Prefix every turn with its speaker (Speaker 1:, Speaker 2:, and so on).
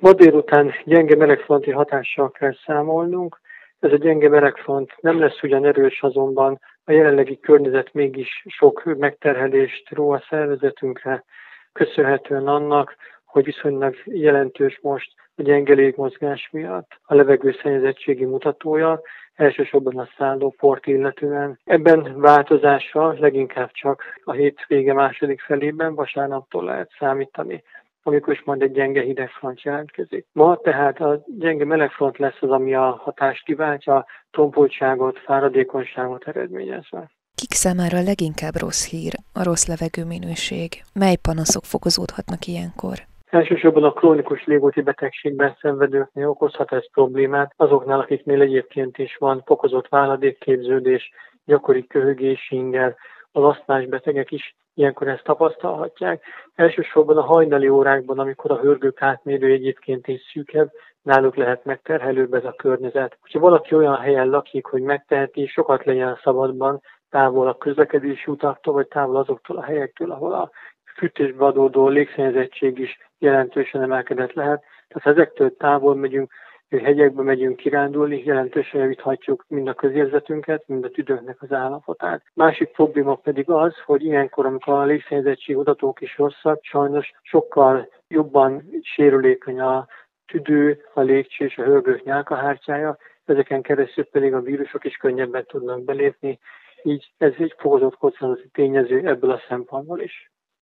Speaker 1: Ma délután gyenge melegfronti hatással kell számolnunk. Ez a gyenge melegfront nem lesz ugyan erős, azonban a jelenlegi környezet mégis sok megterhelést ró a szervezetünkre, köszönhetően annak, hogy viszonylag jelentős most a gyenge légmozgás miatt a levegőszennyezettségi mutatója, elsősorban a szállóport illetően. Ebben változással leginkább csak a hétvége második felében, vasárnaptól lehet számítani amikor is majd egy gyenge hidegfront jelentkezik. Ma tehát a gyenge melegfront lesz az, ami a hatást kiváltja, tompultságot, fáradékonyságot eredményezve.
Speaker 2: Kik számára a leginkább rossz hír a rossz levegőminőség? Mely panaszok fokozódhatnak ilyenkor?
Speaker 1: Elsősorban a krónikus légúti betegségben szenvedőknél okozhat ez problémát, azoknál, akiknél egyébként is van fokozott váladékképződés, gyakori köhögés, inger, az asztmás betegek is ilyenkor ezt tapasztalhatják. Elsősorban a hajnali órákban, amikor a hörgők átmérő egyébként is szűkebb, náluk lehet megterhelőbb ez a környezet. Ha valaki olyan helyen lakik, hogy megteheti, sokat legyen szabadban, távol a közlekedési utaktól, vagy távol azoktól a helyektől, ahol a fűtésbe adódó légszennyezettség is jelentősen emelkedett lehet. Tehát ezektől távol megyünk, hegyekbe megyünk kirándulni, jelentősen javíthatjuk mind a közérzetünket, mind a tüdőknek az állapotát. Másik probléma pedig az, hogy ilyenkor, amikor a légszennyezettség adatok is rosszak, sajnos sokkal jobban sérülékeny a tüdő, a légcső és a hörgők nyálkahártyája, ezeken keresztül pedig a vírusok is könnyebben tudnak belépni, így ez egy fokozott kockázati tényező ebből a szempontból is.